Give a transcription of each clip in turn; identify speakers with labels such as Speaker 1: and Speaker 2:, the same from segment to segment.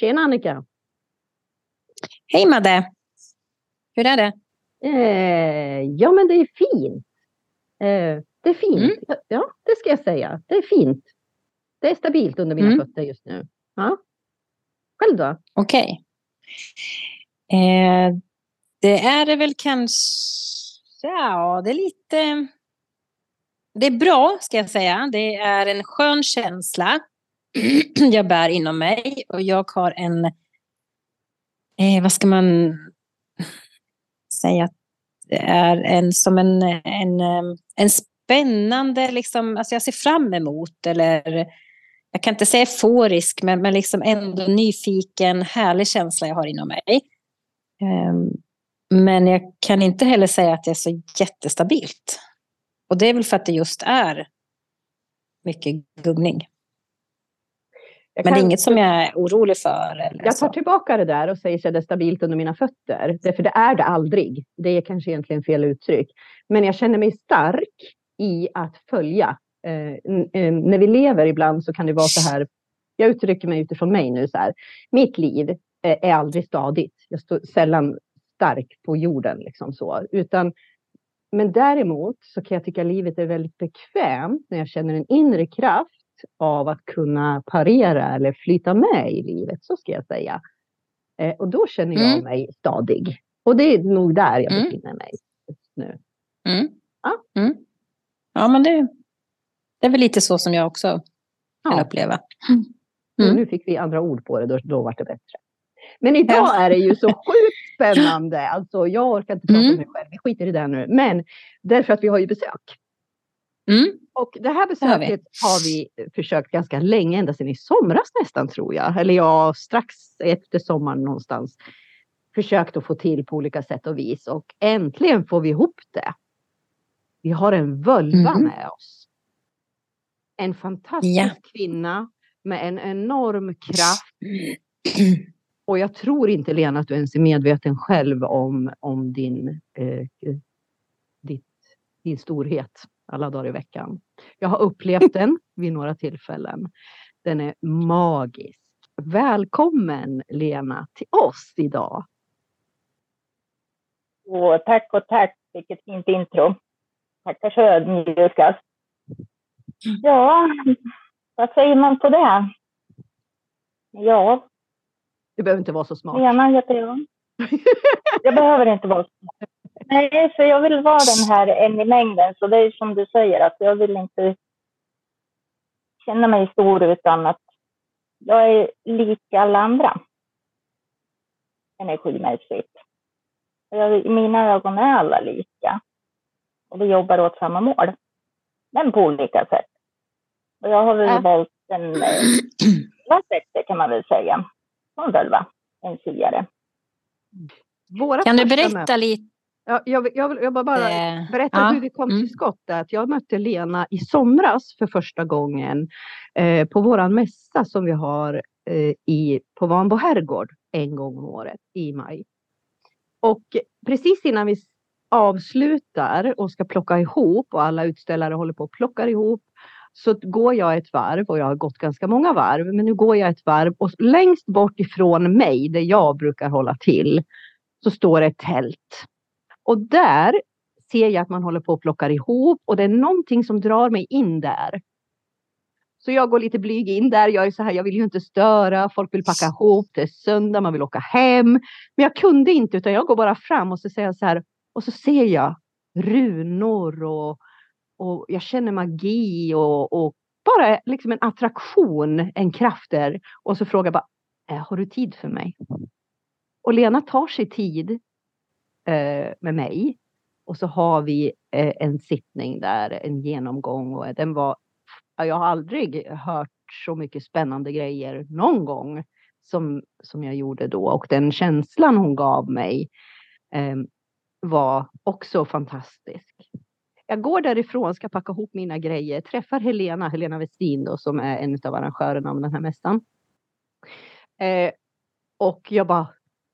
Speaker 1: Tjena Annika!
Speaker 2: Hej Madde! Hur är det?
Speaker 1: Eh, ja men det är fint. Eh, det är fint. Mm. Ja, det ska jag säga. Det är fint. Det är stabilt under mina mm. fötter just nu. Ja. Själv då?
Speaker 2: Okej. Okay. Eh, det är väl kanske... Ja, det är lite... Det är bra, ska jag säga. Det är en skön känsla jag bär inom mig. Och jag har en... Eh, vad ska man säga? Det är en, som en, en, eh, en spännande... Liksom, alltså jag ser fram emot, eller jag kan inte säga euforisk, men, men liksom ändå nyfiken, härlig känsla jag har inom mig. Um, men jag kan inte heller säga att det är så jättestabilt. Och det är väl för att det just är mycket gungning. Men kan... det är inget som jag är orolig för. Eller
Speaker 1: jag tar så. tillbaka det där och säger att det är stabilt under mina fötter. För det är det aldrig. Det är kanske egentligen fel uttryck. Men jag känner mig stark i att följa. Eh, eh, när vi lever ibland så kan det vara så här. Jag uttrycker mig utifrån mig nu så här. Mitt liv eh, är aldrig stadigt. Jag står sällan stark på jorden liksom så, utan men däremot så kan jag tycka livet är väldigt bekvämt när jag känner en inre kraft av att kunna parera eller flyta med i livet, så ska jag säga. Eh, och då känner jag mm. mig stadig. Och det är nog där jag mm. befinner mig just nu.
Speaker 2: Mm. Ja. Mm. ja, men det, det är väl lite så som jag också kan ja. uppleva.
Speaker 1: Mm. Nu fick vi andra ord på det, då, då var det bättre. Men idag är det ju så sjukt spännande. Alltså, jag orkar inte prata mm. om mig själv, vi skiter i det nu. Men därför att vi har ju besök. Mm. Och det här besöket har vi. har vi försökt ganska länge, ända sedan i somras nästan tror jag. Eller ja, strax efter sommaren någonstans. Försökt att få till på olika sätt och vis och äntligen får vi ihop det. Vi har en völva mm. med oss. En fantastisk ja. kvinna med en enorm kraft. Och jag tror inte Lena att du ens är medveten själv om, om din, eh, ditt, din storhet alla dagar i veckan. Jag har upplevt den vid några tillfällen. Den är magisk. Välkommen Lena till oss idag.
Speaker 3: Och tack och tack, vilket fint intro. Tackar så ödmjukast. Ja, vad säger man på det? Ja,
Speaker 1: det behöver inte vara så smart.
Speaker 3: Lena heter jag. jag behöver inte vara så smart. Nej, för jag vill vara den här en i mängden. Så det är som du säger, att jag vill inte känna mig stor utan att jag är lik alla andra energimässigt. Jag, I mina ögon är alla lika. Och vi jobbar åt samma mål. Men på olika sätt. Och jag har väl äh. valt en eh, sättet kan man väl säga som väl va? En siare.
Speaker 2: Våra kan du berätta lite?
Speaker 1: Ja, jag, jag, vill, jag bara, bara eh, berätta ja. hur vi kom mm. till skott. Att jag mötte Lena i somras för första gången eh, på våran mässa som vi har eh, i, på Vanbo herrgård en gång om året i maj. Och precis innan vi avslutar och ska plocka ihop och alla utställare håller på att plocka ihop så går jag ett varv och jag har gått ganska många varv, men nu går jag ett varv och längst bort ifrån mig, där jag brukar hålla till, så står ett tält. Och där ser jag att man håller på och plockar ihop och det är någonting som drar mig in där. Så jag går lite blyg in där. Jag är så här, jag vill ju inte störa. Folk vill packa ihop. Det är söndag, man vill åka hem. Men jag kunde inte utan jag går bara fram och så säger jag så här. Och så ser jag runor och och jag känner magi och, och bara liksom en attraktion, en kraft där. Och så frågar jag bara, äh, har du tid för mig? Och Lena tar sig tid Eh, med mig. Och så har vi eh, en sittning där, en genomgång. Och den var, jag har aldrig hört så mycket spännande grejer någon gång som, som jag gjorde då. Och den känslan hon gav mig eh, var också fantastisk jag går därifrån, ska packa ihop mina grejer, träffar Helena, Helena Westin då, som är en av arrangörerna av den här mässan. Eh, och jag bara,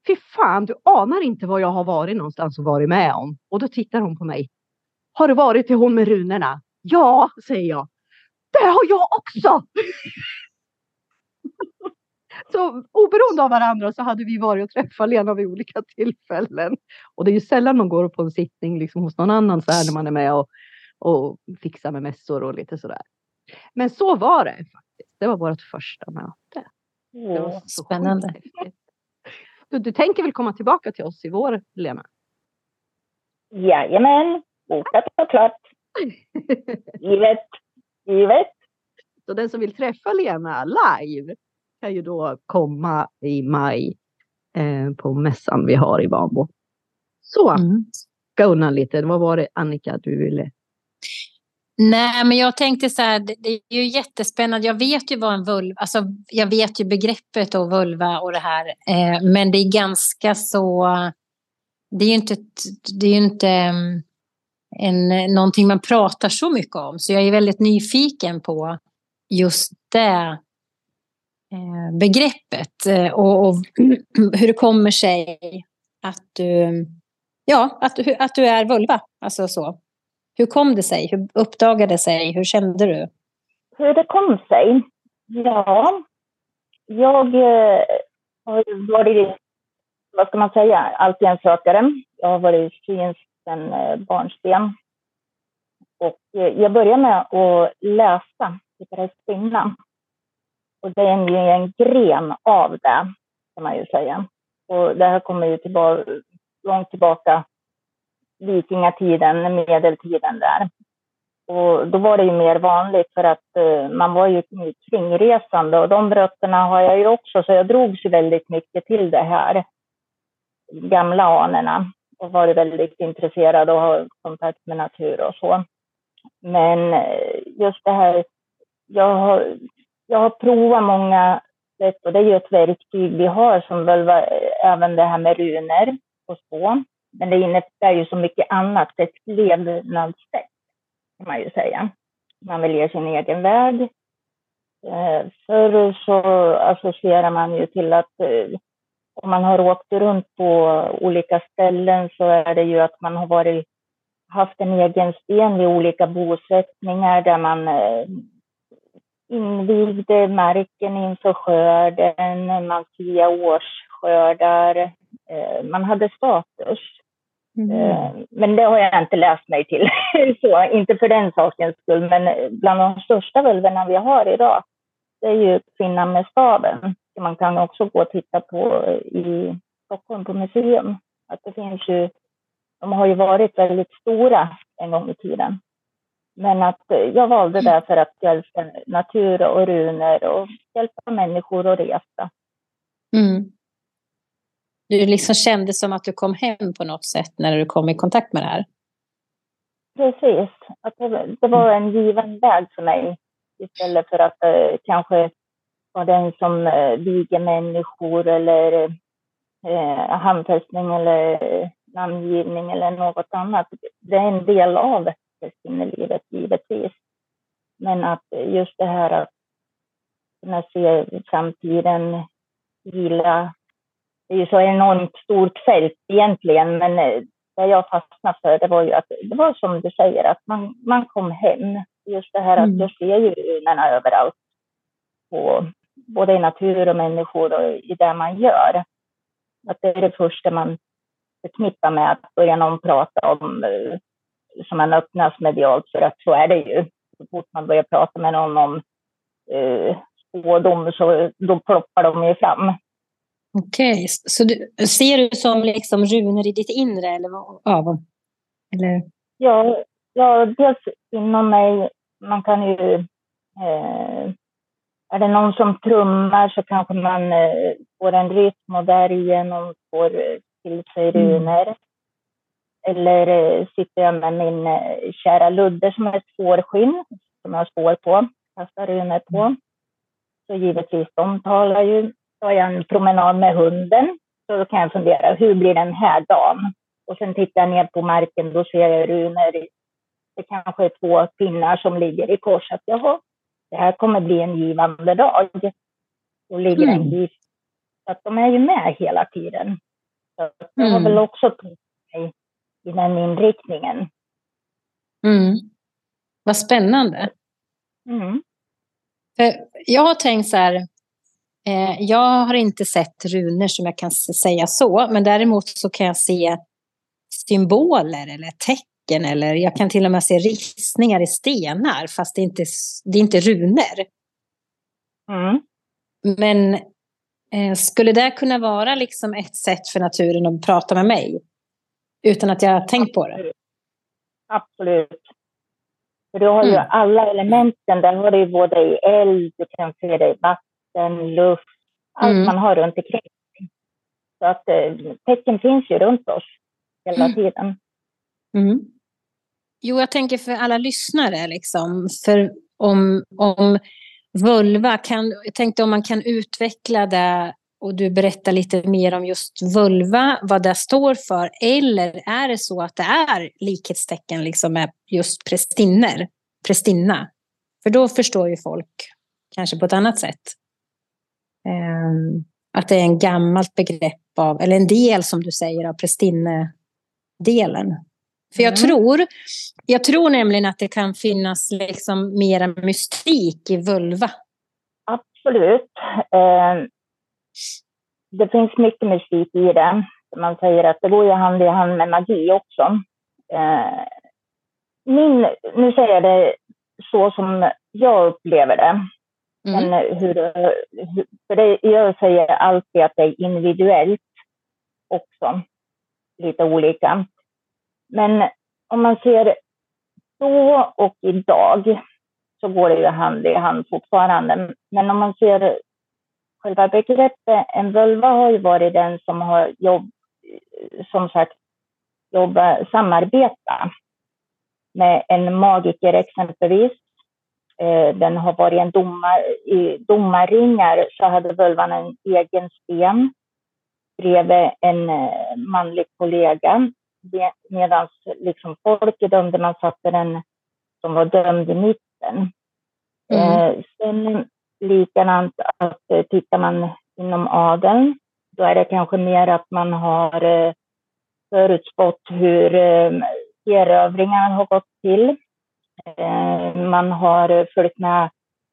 Speaker 1: fy fan, du anar inte vad jag har varit någonstans och varit med om. Och då tittar hon på mig. Har du varit till hon med runorna? Ja, säger jag. Det har jag också! så oberoende av varandra så hade vi varit och träffat Lena vid olika tillfällen. Och det är ju sällan man går på en sittning liksom hos någon annan så här när man är med och, och fixar med mässor och lite sådär. Men så var det faktiskt. Det var vårt första möte.
Speaker 2: Det var så Spännande.
Speaker 1: Du, du tänker väl komma tillbaka till oss i vår, Lena?
Speaker 3: Jajamän, bokat och klart. Givet. Givet.
Speaker 1: Så den som vill träffa Lena live kan ju då komma i maj eh, på mässan vi har i Vanbo. Så, mm. ska undan lite. Vad var det Annika du ville?
Speaker 2: Nej, men jag tänkte så här, det, är ju jättespännande. Jag vet ju vad en vulva, alltså jag vet ju begreppet och vulva och det här, eh, men det är ganska så, det är ju inte, det är ju inte eh, en, någonting man pratar så mycket om. Så jag är väldigt nyfiken på just det eh, begreppet eh, och, och, hur det kommer sig att du, ja, att, att du är vulva. Alltså så. Hur kom det sig? Hur uppdagade det sig? Hur kände du?
Speaker 3: Hur det kom sig? Ja, jag eh, har varit, vad ska man säga, alltid en sökare. Jag har varit synsk sedan eh, barnsben. Och eh, jag började med att läsa Hittades kvinna. Och det är ju en gren av det, kan man ju säga. Och det här kommer ju tillbaka, långt tillbaka, vikingatiden, medeltiden där. Och då var det ju mer vanligt för att eh, man var ju kringresande och de rötterna har jag ju också, så jag drogs ju väldigt mycket till det här. Gamla anorna och varit väldigt intresserad och har kontakt med natur och så. Men eh, just det här, jag har, jag har provat många sätt och det är ju ett verktyg vi har som väl var, eh, även det här med runor och så. Men det innebär ju så mycket annat, ett levnadssätt kan man ju säga. Man väljer sin egen väg. Eh, förr så associerar man ju till att eh, om man har åkt runt på olika ställen så är det ju att man har varit, haft en egen sten vid olika bosättningar där man eh, invigde marken inför skörden, man firade årsskördar, man hade status. Mm. Eh, men det har jag inte läst mig till, så inte för den sakens skull, men bland de största völverna vi har idag, det är ju kvinnan med staven. Man kan också gå och titta på i Stockholm på museum. Att det finns ju, de har ju varit väldigt stora en gång i tiden. Men att jag valde det för att hjälpa natur och runor och hjälpa människor att resa.
Speaker 2: Mm. Du liksom kände som att du kom hem på något sätt när du kom i kontakt med det här?
Speaker 3: Precis. Att det, det var en given väg för mig istället för att eh, kanske vara den som eh, viger människor eller eh, handfästning eller eh, namngivning eller något annat. Det är en del av livet givetvis. Men att just det här att kunna se framtiden vila. Det är ju så enormt stort fält egentligen, men eh, det jag fastnade för det var ju att det var som du säger, att man, man kom hem. Just det här att mm. jag ser ju runorna överallt. På, både i natur och människor och i det man gör. Att det är det första man förknippar med att börja någon prata om eh, som man öppnas medialt för att så är det ju. Så fort man börjar prata med någon om eh, spådom så då ploppar de ju fram.
Speaker 2: Okej, okay. så du, ser du som liksom runor i ditt inre? Eller Ja, eller?
Speaker 3: Ja, ja, dels inom mig. Man kan ju... Eh, är det någon som trummar så kanske man eh, får en rytm och därigenom får till sig mm. runor. Mm. Eller eh, sitter jag med min eh, kära Ludde som har ett fårskinn som jag har spår på, kastar runor på. Mm. Så givetvis, de talar ju. Har jag en promenad med hunden, så då kan jag fundera, hur blir den här dagen? Och sen tittar jag ner på marken, då ser jag runor. Det kanske är två pinnar som ligger i kors. Att jaha, det här kommer bli en givande dag. Då ligger mm. en gis. Så att de är ju med hela tiden. Så jag har mm. väl också tagit mig i den inriktningen.
Speaker 2: Mm. Vad spännande. Mm. För jag har tänkt så här, Eh, jag har inte sett runor som jag kan säga så, men däremot så kan jag se symboler eller tecken eller jag kan till och med se ristningar i stenar fast det är inte det är inte runor. Mm. Men eh, skulle det kunna vara liksom ett sätt för naturen att prata med mig? Utan att jag har tänkt på det?
Speaker 3: Absolut. För du har mm. ju alla elementen. Där har du både i eld, du kan se det i vatten, luft, allt mm. man har runt omkring. Så att eh, tecken finns ju runt oss hela mm. tiden.
Speaker 2: Mm. Jo, jag tänker för alla lyssnare, liksom, för om, om vulva, kan, jag tänkte om man kan utveckla det och du berättar lite mer om just vulva, vad det står för, eller är det så att det är likhetstecken liksom med just prästinner, prästinna? För då förstår ju folk kanske på ett annat sätt. Um, att det är en gammalt begrepp av, eller en del som du säger av prästinnedelen. För jag, mm. tror, jag tror nämligen att det kan finnas liksom mera mystik i vulva.
Speaker 3: Absolut. Eh, det finns mycket mystik i det. Man säger att det går ju hand i hand med magi också. Eh, min, nu säger jag det så som jag upplever det. Mm. Men hur, för det, jag säger alltid att det är individuellt också. Lite olika. Men om man ser då och idag så går det ju hand i hand fortfarande. Men om man ser själva begreppet en vulva har ju varit den som har jobb, som sagt, jobba, samarbeta med en magiker exempelvis. Eh, den har varit en domar, i domarringar så hade vulvan en egen sten bredvid en eh, manlig kollega. Medan liksom folket dömde man satte den som var dömd i mitten. Mm. Eh, sen likadant att tittar man inom adeln, då är det kanske mer att man har eh, förutspått hur eh, erövringarna har gått till. Eh, man har följt med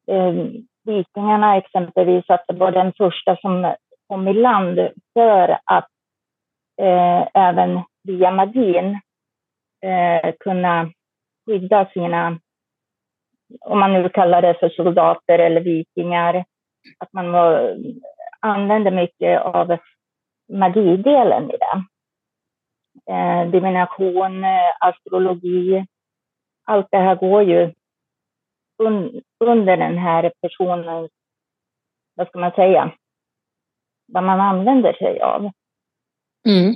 Speaker 3: eh, vikingarna exempelvis, att det var den första som kom i land för att eh, även via magin eh, kunna skydda sina, om man nu kallar det för soldater eller vikingar, att man var, använde mycket av magidelen i det. Eh, divination, eh, astrologi, allt det här går ju un, under den här personens, vad ska man säga, vad man använder sig av.
Speaker 2: Mm.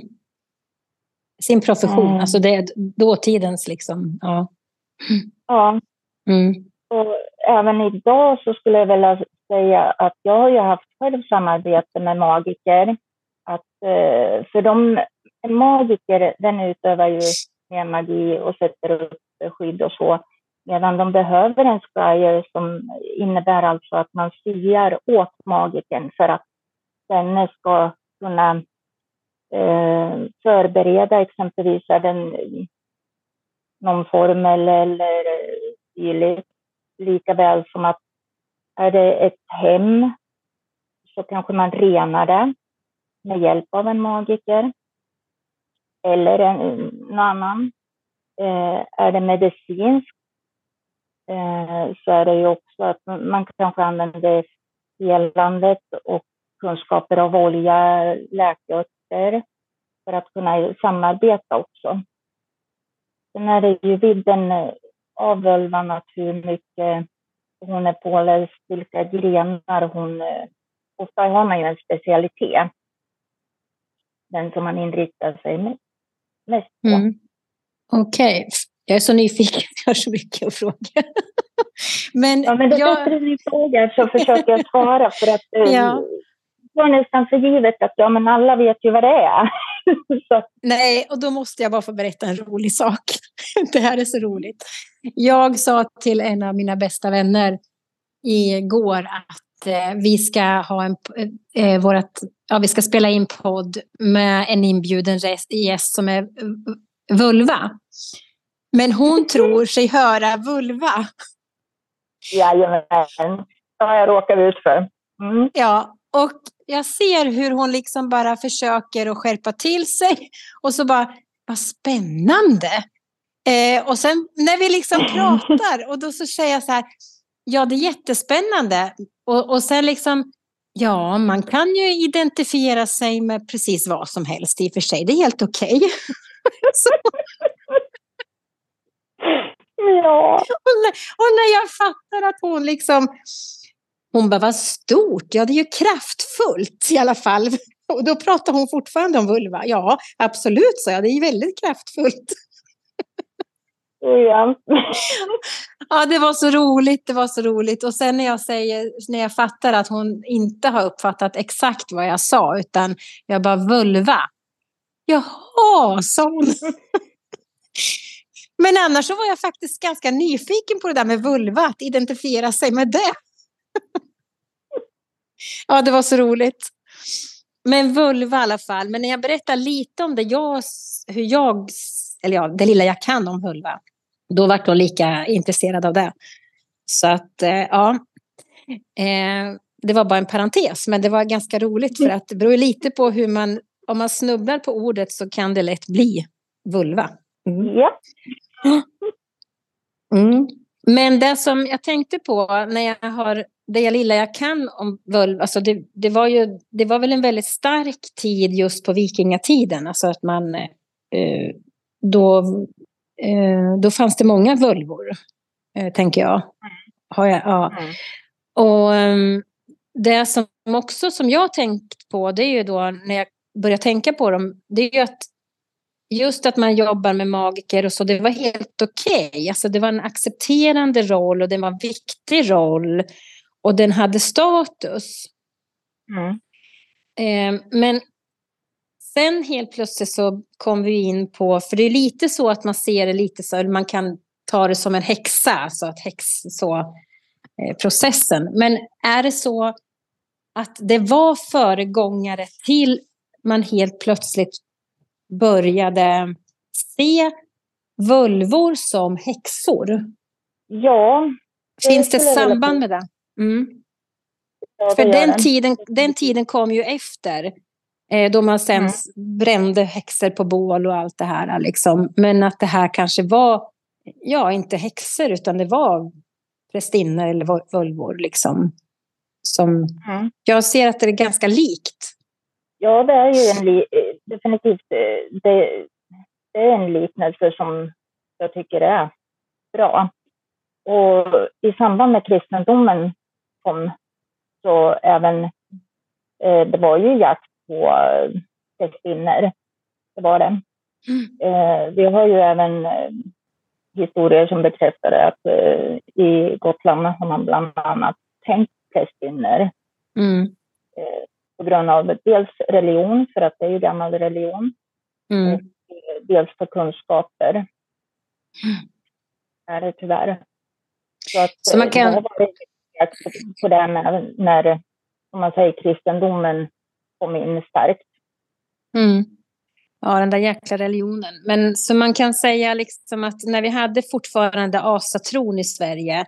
Speaker 2: Sin profession, mm. alltså det är dåtidens liksom. Ja.
Speaker 3: Ja. Mm. Och även idag så skulle jag vilja säga att jag har ju haft själv samarbete med magiker. Att, eh, för de, en magiker den utövar ju mer magi och sätter upp skydd och så. Medan de behöver en skrier som innebär alltså att man siar åt magikern för att denne ska kunna eh, förbereda exempelvis den, någon formel eller dylikt. Likaväl som att är det ett hem så kanske man renar det med hjälp av en magiker eller en, någon annan. Eh, är det medicinskt eh, så är det ju också att man kanske använder helandet och kunskaper av olja, läkeörter för att kunna samarbeta också. Sen är det ju vidden eh, av völvan att hur mycket hon är påläst, vilka grenar hon... Eh, ofta har man ju en specialitet. Den som man inriktar sig mest på. Mm.
Speaker 2: Okej. Okay. Jag är så nyfiken, jag har så mycket att fråga.
Speaker 3: men ja, men då jag... sätter du fråga så försöker jag svara. För att eh, ja. det var nästan för givet att ja, men alla vet ju vad det är.
Speaker 2: Nej, och då måste jag bara få berätta en rolig sak. det här är så roligt. Jag sa till en av mina bästa vänner igår att eh, vi ska ha en, eh, vårat, ja, vi ska spela in podd med en inbjuden gäst som är vulva. Men hon tror sig höra vulva.
Speaker 3: Jajamän, det har jag råkat ut för. Mm.
Speaker 2: Ja, Och jag ser hur hon liksom bara försöker att skärpa till sig. Och så bara, vad spännande. Eh, och sen när vi liksom pratar och då så säger jag så här, ja det är jättespännande. Och, och sen liksom, ja man kan ju identifiera sig med precis vad som helst i och för sig. Det är helt okej. Okay.
Speaker 3: ja.
Speaker 2: och, när, jag fattar att hon liksom hon bara, vad stort, ja det är ju kraftfullt i alla fall. Och då pratar hon fortfarande om vulva. Ja, absolut, så jag, det är ju väldigt kraftfullt.
Speaker 3: Ja.
Speaker 2: ja, det var så roligt, det var så roligt. Och sen när jag, säger, när jag fattar att hon inte har uppfattat exakt vad jag sa, utan jag bara vulva. Jaha, sa hon. Men annars så var jag faktiskt ganska nyfiken på det där med vulva, att identifiera sig med det. ja, det var så roligt. Men vulva i alla fall. Men när jag berättar lite om det jag, hur jag, eller ja, det lilla jag kan om vulva, då vart hon lika intresserad av det. Så att, eh, ja. Eh, det var bara en parentes, men det var ganska roligt för att det beror lite på hur man, om man snubblar på ordet så kan det lätt bli vulva.
Speaker 3: Mm. Ja.
Speaker 2: Mm. Men det som jag tänkte på när jag har det jag lilla jag kan om vulva, alltså det, det, var ju, det var väl en väldigt stark tid just på vikingatiden, alltså att man eh, då, eh, då fanns det många vulvor, eh, tänker jag. Har jag ja. Mm. Och um, det som också som jag tänkt på, det är ju då när jag börjar tänka på dem, det är ju att just att man jobbar med magiker och så, det var helt okej. Okay. Alltså det var en accepterande roll och det var en viktig roll. Och den hade status.
Speaker 3: Mm.
Speaker 2: Eh, men sen helt plötsligt så kom vi in på, för det är lite så att man ser det lite så, man kan ta det som en häxa, alltså att häx, så, eh, processen. Men är det så att det var föregångare till man helt plötsligt började se vulvor som häxor?
Speaker 3: Ja.
Speaker 2: Finns det samband med det? Mm. Ja, För den tiden, den tiden kom ju efter. Eh, då man sen mm. brände häxor på bål och allt det här. Liksom. Men att det här kanske var, ja inte häxor utan det var prästinnor eller vulvor liksom. Som, mm. Jag ser att det är ganska likt.
Speaker 3: Ja, det är ju en li definitivt eh, det, det är en liknelse som jag tycker är bra. Och i samband med kristendomen kom så även, eh, det var ju jakt på prästinnor. Det var det. Mm. Eh, vi har ju även eh, historier som bekräftar att eh, i Gotland har man bland annat tänkt prästinnor.
Speaker 2: Mm.
Speaker 3: Eh, på grund av dels religion, för att det är ju gammal religion,
Speaker 2: mm. och
Speaker 3: dels för kunskaper. Mm. Är det tyvärr. Så, att,
Speaker 2: så man kan
Speaker 3: på det med när, om man säger, kristendomen kom in starkt.
Speaker 2: Mm. Ja, den där jäkla religionen. Men så man kan säga liksom att när vi hade fortfarande asatron i Sverige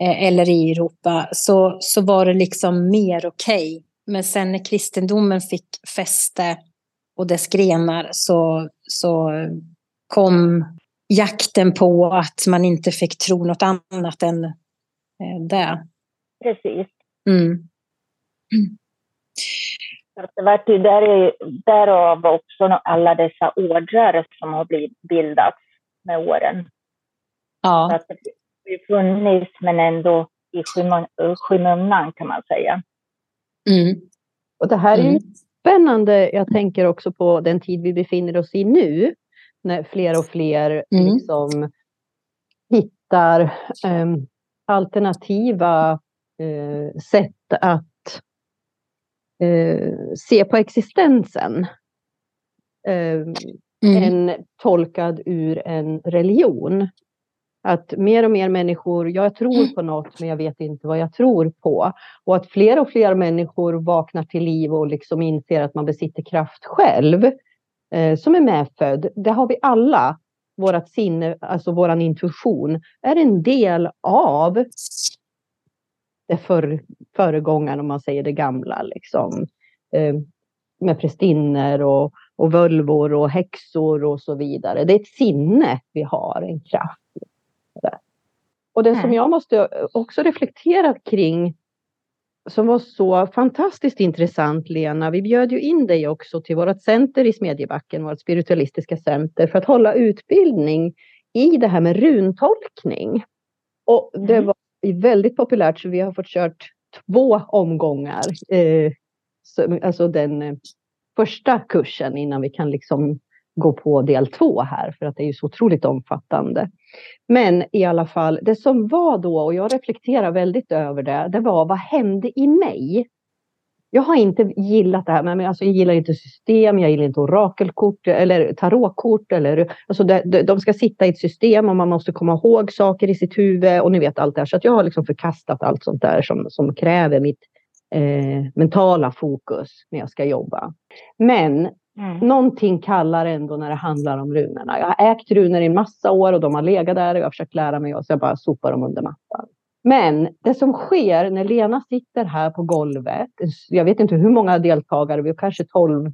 Speaker 2: eh, eller i Europa så, så var det liksom mer okej. Okay. Men sen när kristendomen fick fäste och dess grenar så, så kom jakten på att man inte fick tro något annat än eh, det.
Speaker 3: Precis.
Speaker 2: Mm.
Speaker 3: Det var ju där, därav också alla dessa ordrar som har blivit bildats med åren.
Speaker 2: Ja.
Speaker 3: Så att det har funnits men ändå i skymundan kan man säga.
Speaker 2: Mm.
Speaker 1: Och det här är mm. spännande. Jag tänker också på den tid vi befinner oss i nu. När fler och fler mm. liksom hittar um, alternativa uh, sätt att uh, se på existensen. Uh, mm. En tolkad ur en religion. Att mer och mer människor, jag tror mm. på något men jag vet inte vad jag tror på. Och att fler och fler människor vaknar till liv och liksom inser att man besitter kraft själv. Eh, som är medfödd. Det har vi alla. Vårat sinne, alltså våran intuition, är en del av det för, föregångaren, om man säger det gamla, liksom. Eh, med prästinnor och, och völvor och häxor och så vidare. Det är ett sinne vi har, en kraft. Och det mm. som jag måste också reflektera kring som var så fantastiskt intressant, Lena. Vi bjöd ju in dig också till vårt center i Smedjebacken, vårt spiritualistiska center, för att hålla utbildning i det här med runtolkning. Och det mm. var väldigt populärt, så vi har fått kört två omgångar. Eh, alltså den eh, första kursen innan vi kan liksom gå på del två här, för att det är ju så otroligt omfattande. Men i alla fall, det som var då, och jag reflekterar väldigt över det, det var vad hände i mig? Jag har inte gillat det här, men alltså, jag gillar inte system, jag gillar inte orakelkort eller tarotkort. Eller, alltså det, de ska sitta i ett system och man måste komma ihåg saker i sitt huvud och ni vet allt det här. Så att jag har liksom förkastat allt sånt där som, som kräver mitt eh, mentala fokus när jag ska jobba. Men Mm. Någonting kallar ändå när det handlar om runorna. Jag har ägt runor i en massa år och de har legat där och jag har försökt lära mig och så jag bara sopar dem under mattan. Men det som sker när Lena sitter här på golvet, jag vet inte hur många deltagare, vi har kanske 12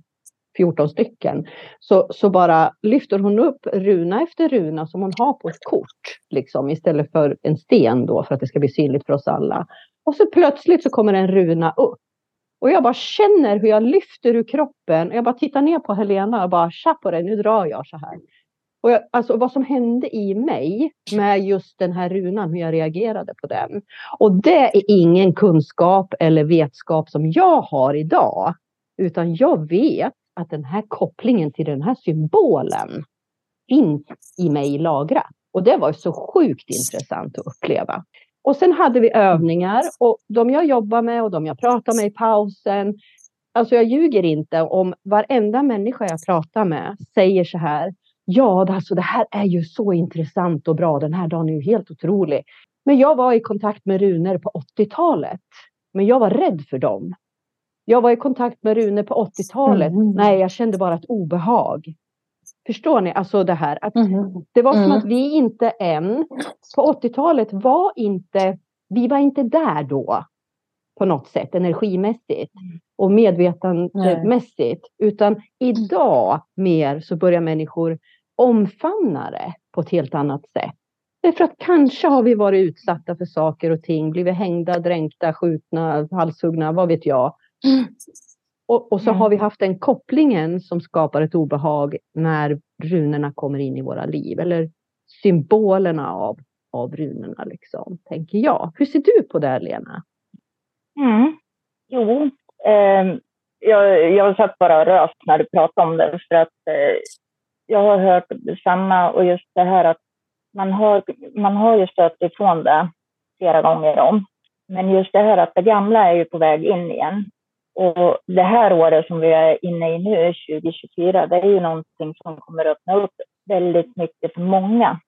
Speaker 1: 14 stycken, så, så bara lyfter hon upp runa efter runa som hon har på ett kort, liksom, istället för en sten då, för att det ska bli synligt för oss alla. Och så plötsligt så kommer en runa upp. Och jag bara känner hur jag lyfter ur kroppen. Jag bara tittar ner på Helena och bara tja på dig, nu drar jag så här. Och jag, alltså vad som hände i mig med just den här runan, hur jag reagerade på den. Och det är ingen kunskap eller vetskap som jag har idag. Utan jag vet att den här kopplingen till den här symbolen finns i mig lagrat. Och det var så sjukt intressant att uppleva. Och sen hade vi övningar och de jag jobbar med och de jag pratar med i pausen. Alltså jag ljuger inte om varenda människa jag pratar med säger så här. Ja, alltså det här är ju så intressant och bra. Den här dagen är ju helt otrolig. Men jag var i kontakt med runor på 80-talet. Men jag var rädd för dem. Jag var i kontakt med runor på 80-talet. Mm. Nej, jag kände bara ett obehag. Förstår ni? Alltså det här. Att mm. Det var som mm. att vi inte än, på 80-talet var inte, vi var inte där då på något sätt energimässigt och medvetandemässigt. Utan idag mer så börjar människor omfamna det på ett helt annat sätt. Därför att kanske har vi varit utsatta för saker och ting, blivit hängda, dränkta, skjutna, halshuggna, vad vet jag. Och, och så mm. har vi haft den kopplingen som skapar ett obehag när runorna kommer in i våra liv. Eller symbolerna av, av runorna, liksom, tänker jag. Hur ser du på det, Lena?
Speaker 3: Mm. Jo, eh, jag, jag satt bara röst när du pratade om det. För att eh, jag har hört samma och just det här att man har, man har ju stött ifrån det flera gånger om. Men just det här att det gamla är ju på väg in igen. Och det här året som vi är inne i nu, 2024, det är ju någonting som kommer att öppna upp väldigt mycket för många.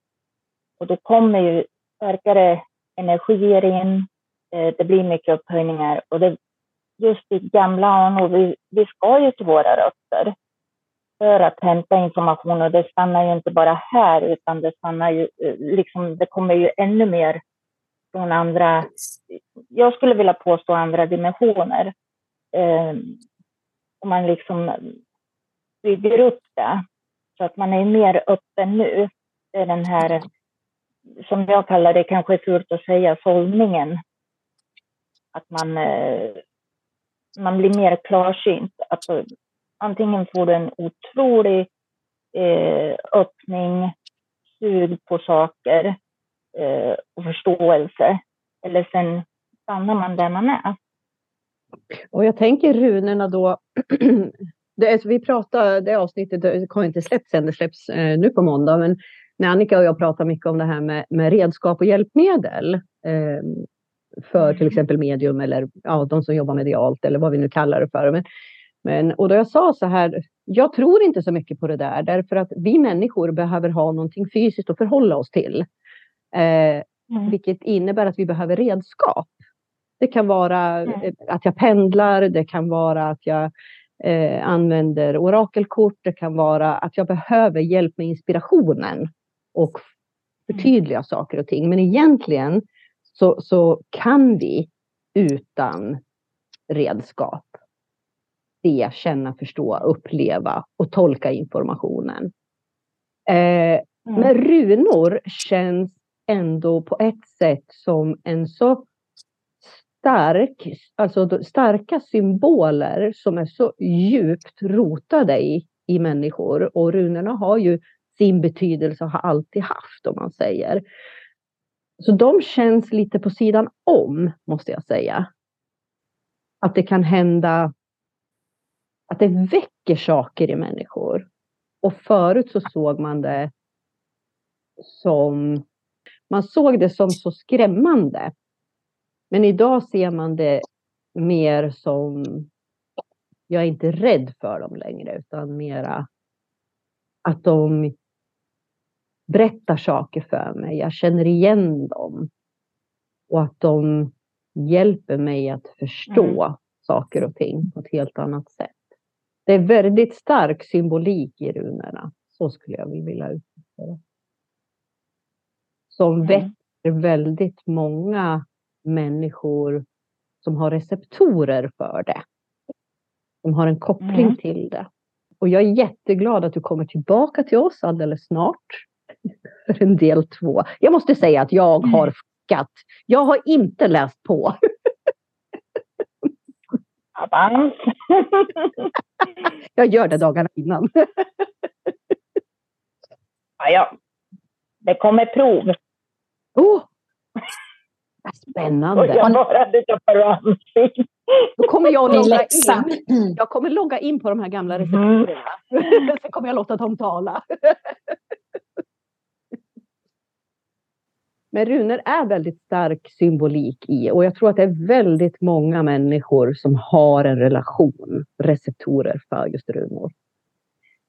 Speaker 3: Och då kommer ju starkare energier in, eh, det blir mycket upphöjningar. Och det, just i gamla anor, vi, vi ska ju till våra rötter för att hämta information. Och det stannar ju inte bara här utan det stannar ju, eh, liksom, det kommer ju ännu mer från andra, jag skulle vilja påstå andra dimensioner eh, om man liksom bygger upp det så att man är mer öppen nu. Det är den här, som jag kallar det, kanske är fult att säga, sållningen. Att man, eh, man blir mer klarsynt. Alltså, antingen får du en otrolig eh, öppning, sug på saker eh, och förståelse. Eller sen stannar man där man är.
Speaker 1: Och jag tänker runorna då. det är, vi pratade, det avsnittet det har inte släppts än, det släpps eh, nu på måndag. Men när Annika och jag pratar mycket om det här med, med redskap och hjälpmedel. Eh, för till mm. exempel medium eller ja, de som jobbar medialt eller vad vi nu kallar det för. Men, men, och då jag sa så här, jag tror inte så mycket på det där därför att vi människor behöver ha någonting fysiskt att förhålla oss till. Eh, mm. Vilket innebär att vi behöver redskap. Det kan vara mm. Eh, att jag pendlar, det kan vara att jag eh, använder orakelkort, det kan vara att jag behöver hjälp med inspirationen och förtydliga mm. saker och ting. Men egentligen så, så kan vi utan redskap. Se, känna, förstå, uppleva och tolka informationen. Eh, mm. Men runor känns ändå på ett sätt som en så stark, alltså starka symboler som är så djupt rotade i, i människor. Och runorna har ju sin betydelse och har alltid haft om man säger. Så de känns lite på sidan om, måste jag säga. Att det kan hända att det väcker saker i människor. Och förut så såg man det som man såg det som så skrämmande. Men idag ser man det mer som, jag är inte rädd för dem längre, utan mera att de berättar saker för mig. Jag känner igen dem. Och att de hjälper mig att förstå mm. saker och ting på ett helt annat sätt. Det är väldigt stark symbolik i runorna. Så skulle jag vilja uttrycka det. Som mm. väcker väldigt många människor som har receptorer för det. Som har en koppling mm. till det. Och jag är jätteglad att du kommer tillbaka till oss alldeles snart. För en del två. Jag måste säga att jag har mm. fuckat. Jag har inte läst på. jag gör det dagarna innan.
Speaker 3: ja, ja. Det kommer prov.
Speaker 1: Oh, Spännande. Och jag bara Då kommer jag logga in. Jag kommer logga in på de här gamla mm. recepturerna. Mm. Sen kommer jag låta dem tala. Men runor är väldigt stark symbolik i och jag tror att det är väldigt många människor som har en relation, receptorer för just runor.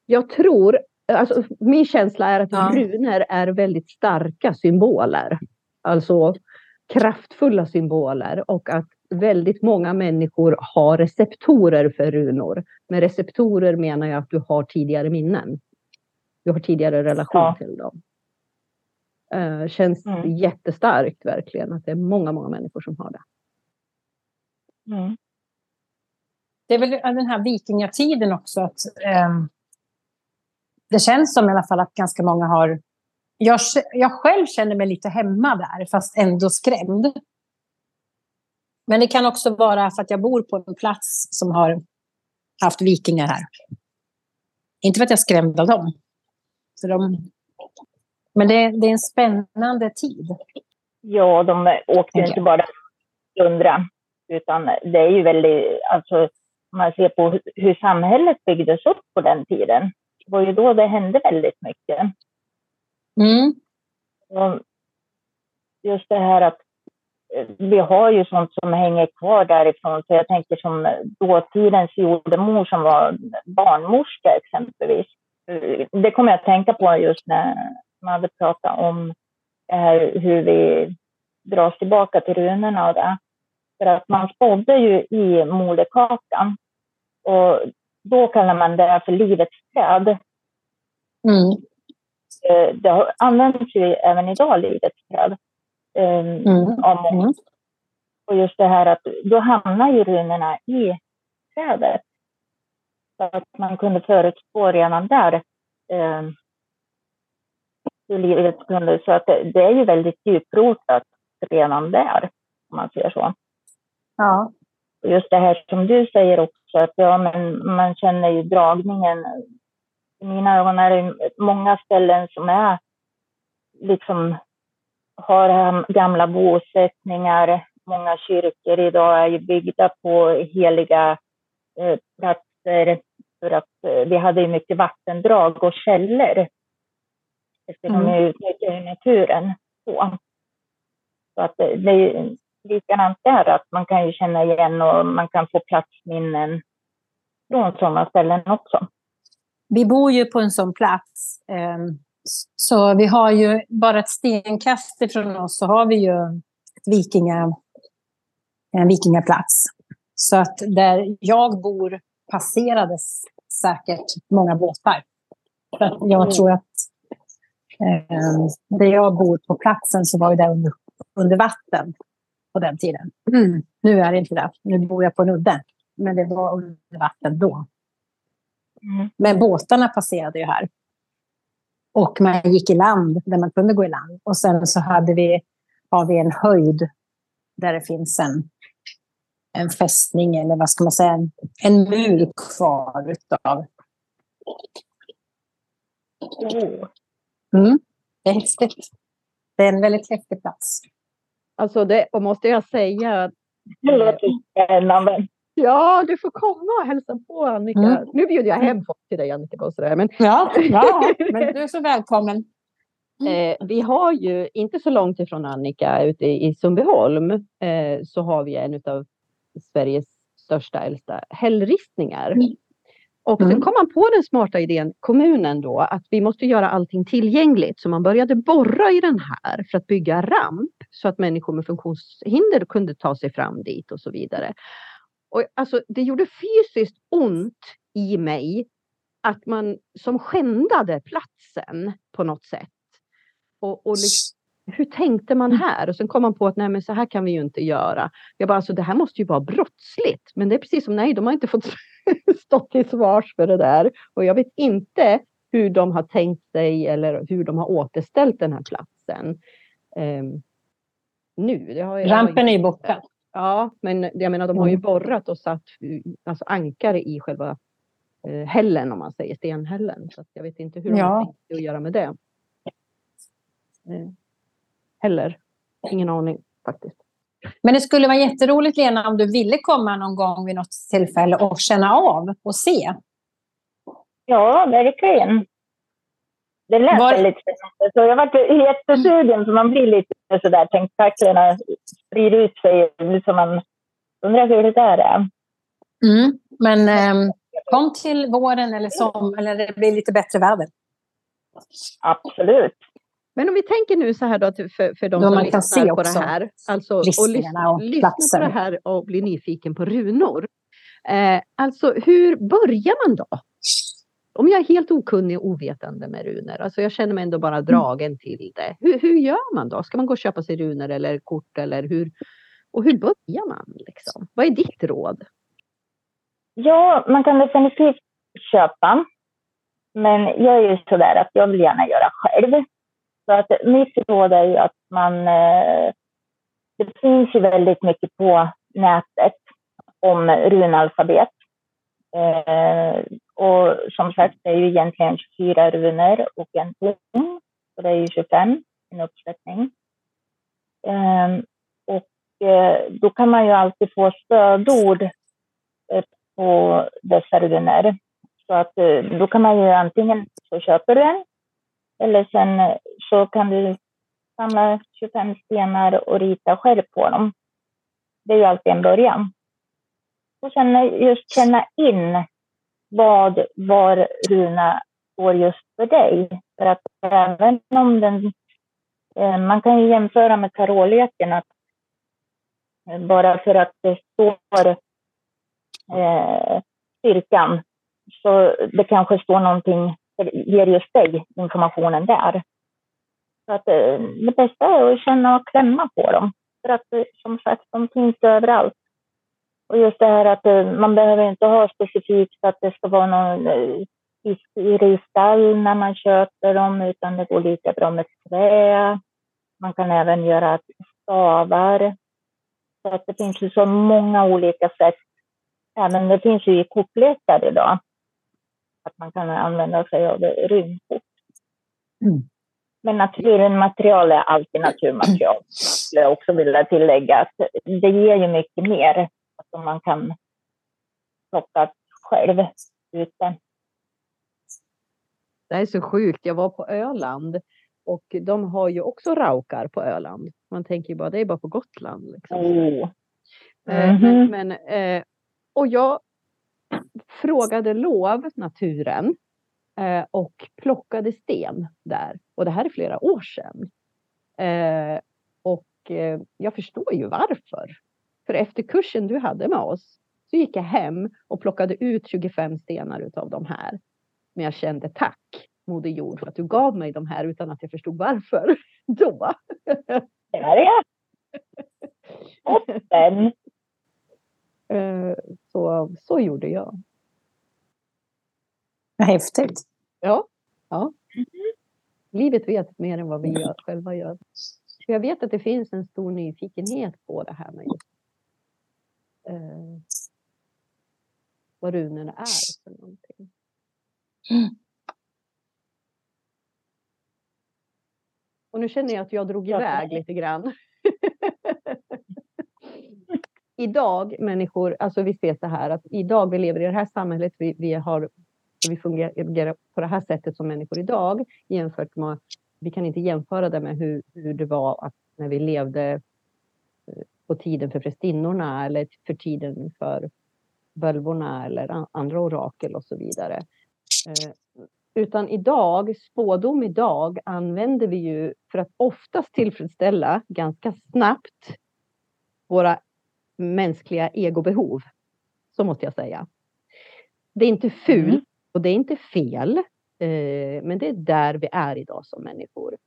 Speaker 1: Jag tror, alltså min känsla är att ja. runor är väldigt starka symboler. Alltså kraftfulla symboler och att väldigt många människor har receptorer för runor. Med receptorer menar jag att du har tidigare minnen. Du har tidigare relation ja. till dem. Uh, känns mm. jättestarkt verkligen att det är många, många människor som har det.
Speaker 2: Mm. Det är väl den här vikingatiden också att um, det känns som i alla fall att ganska många har jag, jag själv känner mig lite hemma där, fast ändå skrämd. Men det kan också vara för att jag bor på en plats som har haft vikingar här. Inte för att jag är skrämd av dem. Så de... Men det, det är en spännande tid.
Speaker 3: Ja, de åkte ju inte bara undra, utan det är ju väldigt, alltså om man ser på hur samhället byggdes upp på den tiden, det var ju då det hände väldigt mycket. Mm. Just det här att eh, vi har ju sånt som hänger kvar därifrån. Så jag tänker som dåtidens jordemor som var barnmorska exempelvis. Det kommer jag att tänka på just när man hade pratat om hur vi dras tillbaka till runorna och det. För att man spådde ju i moderkakan. Och då kallar man det för livets träd. Mm. Eh, det används ju även idag, livets träd, eh, mm. av många. Mm. Och just det här att då hamnar ju runorna i trädet. Så att man kunde förutspå redan där eh, hur livet kunde... Så att det, det är ju väldigt djuprotat redan där, om man säger så. Ja. Och just det här som du säger också, att ja, men man känner ju dragningen i mina ögon är det många ställen som är liksom har gamla bosättningar. Många kyrkor idag är ju byggda på heliga eh, platser för att eh, vi hade ju mycket vattendrag och källor. Eftersom mm. vi utnyttjar naturen så. Så att det, är likadant där, att man kan ju känna igen och man kan få platsminnen från sådana ställen också
Speaker 2: vi bor ju på en sån plats. Ehm, så vi har ju bara ett stenkast ifrån oss så har vi ju ett vikinga, en vikingaplats. Så att där jag bor passerades säkert många båtar. För jag mm. tror att eh, där jag bor på platsen så var det under, under vatten. på den tiden. Mm. Nu är det inte det. Nu bor jag på en udde. Men det var under vatten då. Mm. Men båtarna passerade ju här. Och man gick i land där man kunde gå i land. Och sen så hade vi, har vi en höjd där det finns en, en fästning eller vad ska man säga, en, en mur kvar utav. Mm. Det är häftigt. Det är en väldigt häftig plats.
Speaker 1: Alltså det och måste jag säga.
Speaker 3: Det låter spännande.
Speaker 1: Ja, du får komma och hälsa på Annika. Mm. Nu bjuder jag hem folk till dig Annika. Och sådär, men...
Speaker 2: Ja, ja, men du är så välkommen.
Speaker 1: Mm. Eh, vi har ju, inte så långt ifrån Annika, ute i Sundbyholm, eh, så har vi en av Sveriges största, äldsta hällristningar. Mm. Och mm. sen kom man på den smarta idén, kommunen då, att vi måste göra allting tillgängligt. Så man började borra i den här för att bygga ramp så att människor med funktionshinder kunde ta sig fram dit och så vidare. Och alltså, det gjorde fysiskt ont i mig att man som skändade platsen på något sätt. Och, och liksom, hur tänkte man här? Och sen kom man på att nej, men så här kan vi ju inte göra. Jag bara, alltså det här måste ju vara brottsligt. Men det är precis som nej, de har inte fått stått till svars för det där. Och jag vet inte hur de har tänkt sig eller hur de har återställt den här platsen. Um, nu.
Speaker 2: Rampen är ju borta.
Speaker 1: Ja, men jag menar de har ju borrat och satt alltså ankare i själva eh, hällen om man säger stenhällen. Så jag vet inte hur de ja. har tänkt att göra med det. Eh, heller. Ingen aning faktiskt.
Speaker 2: Men det skulle vara jätteroligt Lena om du ville komma någon gång vid något tillfälle och känna av och se.
Speaker 3: Ja, verkligen. Det lät Var... väldigt spännande. Så jag var jättesugen, så man blir lite sådär, tentaklerna sprider ut sig. Liksom man undrar hur det där är.
Speaker 2: Mm. Men eh, kom till våren eller som eller det blir lite bättre väder.
Speaker 3: Absolut.
Speaker 1: Men om vi tänker nu så här då för, för de
Speaker 2: då
Speaker 1: som
Speaker 2: man kan se på det
Speaker 1: här. Alltså, och, lyssna, och lyssna på det här och bli nyfiken på runor. Eh, alltså hur börjar man då? Om jag är helt okunnig och ovetande med runor, alltså jag känner mig ändå bara mm. dragen till det. Hur, hur gör man då? Ska man gå och köpa sig runor eller kort eller hur? Och hur börjar man liksom? Vad är ditt råd?
Speaker 3: Ja, man kan definitivt köpa. Men jag är ju sådär att jag vill gärna göra själv. Så att mitt råd är ju att man... Eh, det finns ju väldigt mycket på nätet om runalfabet. Och som sagt, det är ju egentligen 24 runor och en ton. Så det är ju 25, en uppsättning. Um, och uh, då kan man ju alltid få stödord uh, på dessa runor. Så att uh, då kan man ju antingen så köper du en eller sen så kan du samla 25 stenar och rita själv på dem. Det är ju alltid en början. Och sen just känna in vad var runa går just för dig. För att även om den... Eh, man kan ju jämföra med tarotleken att eh, bara för att det står eh, styrkan så det kanske står någonting ger just dig informationen där. Så att eh, det bästa är att känna och klämma på dem. För att eh, som sagt, de finns överallt. Och just det här att eh, man behöver inte ha specifikt att det ska vara någon i stall när man köper dem, utan det går lika bra med trä. Man kan även göra stavar. Så att det finns ju så många olika sätt. Även det finns ju i kortlekar idag att man kan använda sig av rymdkort. Mm. Men naturmaterial är alltid naturmaterial, skulle jag också vilja tillägga. Att det ger ju mycket mer att man kan plocka själv ute.
Speaker 1: Det är så sjukt. Jag var på Öland och de har ju också raukar på Öland. Man tänker ju bara, det är bara på Gotland. Liksom. Oh. Mm -hmm. Men, men eh, och jag frågade lov naturen eh, och plockade sten där. Och det här är flera år sedan. Och jag förstår ju varför. För efter kursen du hade med oss så gick jag hem och plockade ut 25 stenar utav de här. Men jag kände tack Moder Jord för att du gav mig de här utan att jag förstod varför då.
Speaker 3: Det var det. Toppen!
Speaker 1: Eh, så, så gjorde jag.
Speaker 2: Häftigt.
Speaker 1: Ja. ja. Livet vet mer än vad vi gör, själva gör. jag vet att det finns en stor nyfikenhet på det här med eh, vad runorna är för någonting. Mm. Och nu känner jag att jag drog iväg lite grann. idag människor, alltså vi ser så här att idag vi lever i det här samhället, vi, vi har vi fungerar på det här sättet som människor idag jämfört med, vi kan inte jämföra det med hur, hur det var att när vi levde på tiden för prästinnorna eller för tiden för bölvorna eller andra orakel och så vidare. Eh, utan idag, spådom idag använder vi ju för att oftast tillfredsställa ganska snabbt våra mänskliga egobehov. Så måste jag säga. Det är inte fult mm. och det är inte fel. Eh, men det är där vi är idag som människor.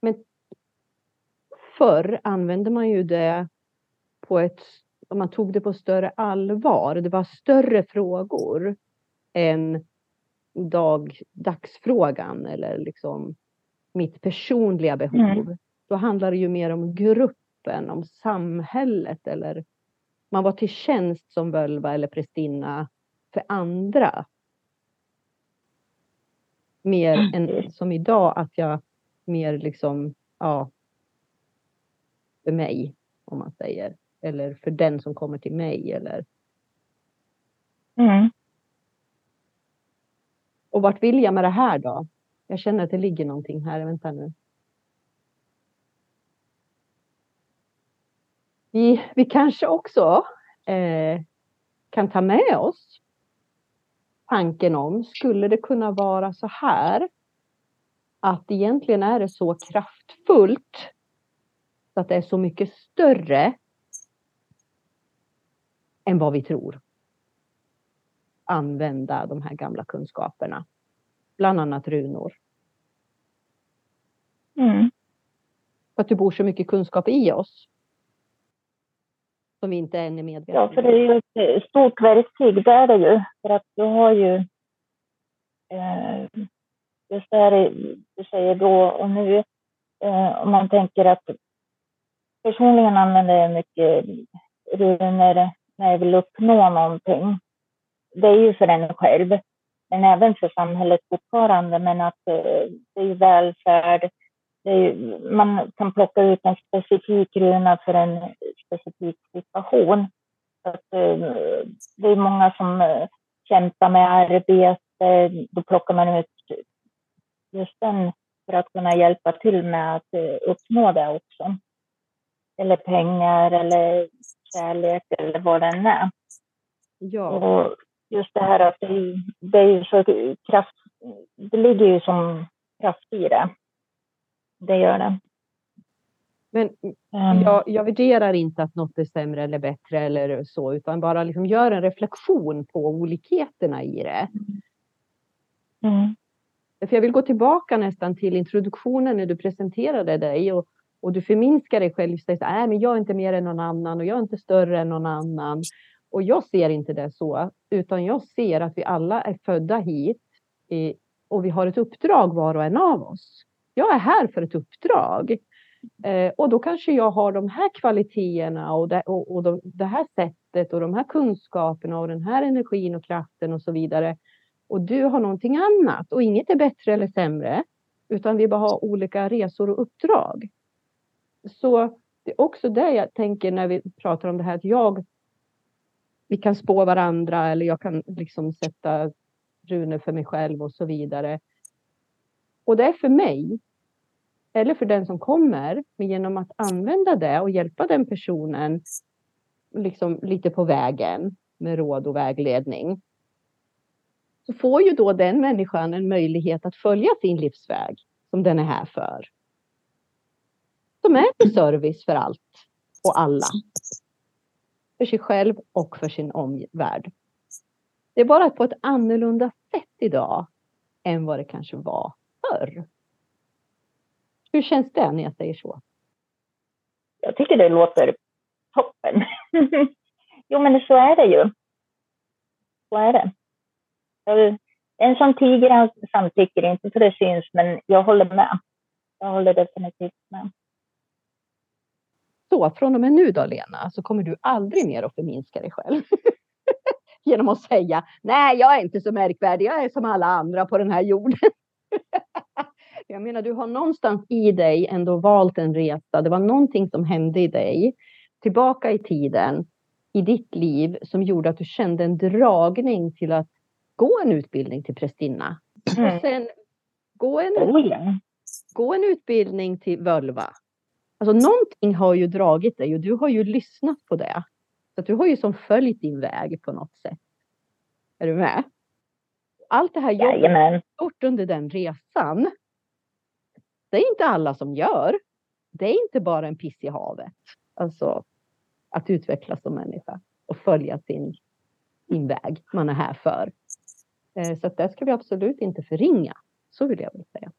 Speaker 1: Men förr använde man ju det på ett, man tog det på större allvar. Det var större frågor än dag, dagsfrågan eller liksom mitt personliga behov. Mm. Då handlar det ju mer om gruppen, om samhället eller man var till tjänst som völva eller prästinna för andra. Mer mm. än som idag att jag mer liksom, ja, för mig om man säger. Eller för den som kommer till mig eller. Mm. Och vart vill jag med det här då? Jag känner att det ligger någonting här. Vänta nu. Vi, vi kanske också eh, kan ta med oss tanken om, skulle det kunna vara så här att egentligen är det så kraftfullt så att det är så mycket större än vad vi tror använda de här gamla kunskaperna. Bland annat runor. Mm. För att det bor så mycket kunskap i oss. Som vi inte än är medvetna
Speaker 3: om. Ja, för det är ju ett stort verktyg, det är det ju. För att du har ju eh, just det här du säger då och nu. Eh, om man tänker att personligen använder jag mycket runor när jag vill uppnå någonting det är ju för en själv, men även för samhället fortfarande. Men att eh, det är välfärd. Det är, man kan plocka ut en specifik runa för en specifik situation. Att, eh, det är många som eh, kämpar med arbete. Då plockar man ut just den för att kunna hjälpa till med att uppnå det också. Eller pengar eller kärlek eller vad det än är. Ja. Och just det här att det, det är ju så kraft, det ligger ju som kraft i det. Det gör det.
Speaker 1: Men um, jag, jag värderar inte att något är sämre eller bättre eller så, utan bara liksom gör en reflektion på olikheterna i det. Mm. För jag vill gå tillbaka nästan till introduktionen när du presenterade dig och, och du förminskar dig själv. Så här, men jag är inte mer än någon annan och jag är inte större än någon annan. Och jag ser inte det så, utan jag ser att vi alla är födda hit och vi har ett uppdrag var och en av oss. Jag är här för ett uppdrag. Eh, och då kanske jag har de här kvaliteterna och, det, och, och de, det här sättet och de här kunskaperna och den här energin och kraften och så vidare. Och du har någonting annat och inget är bättre eller sämre, utan vi bara har olika resor och uppdrag. Så det är också det jag tänker när vi pratar om det här att jag vi kan spå varandra eller jag kan liksom sätta runor för mig själv och så vidare. Och det är för mig eller för den som kommer, men genom att använda det och hjälpa den personen liksom lite på vägen med råd och vägledning. Så får ju då den människan en möjlighet att följa sin livsväg som den är här för. Som är till service för allt och alla för sig själv och för sin omvärld. Det är bara på ett annorlunda sätt idag än vad det kanske var förr. Hur känns det när jag säger så?
Speaker 3: jag tycker det låter toppen. jo, men så är det ju. Så är det. En som tiger samtycker inte för det syns, men jag håller med. Jag håller definitivt med.
Speaker 1: Så från och med nu då Lena, så kommer du aldrig mer att förminska dig själv. Genom att säga, nej jag är inte så märkvärdig, jag är som alla andra på den här jorden. jag menar, du har någonstans i dig ändå valt en resa. Det var någonting som hände i dig tillbaka i tiden i ditt liv som gjorde att du kände en dragning till att gå en utbildning till prästinna. Mm. Och sen gå en, oh, gå en utbildning till völva. Alltså någonting har ju dragit dig och du har ju lyssnat på det. Så du har ju som följt din väg på något sätt. Är du med? Allt det här jobbet gjort under den resan. Det är inte alla som gör. Det är inte bara en piss i havet. Alltså att utvecklas som människa och följa sin, sin väg man är här för. Eh, så det ska vi absolut inte förringa. Så vill jag väl säga.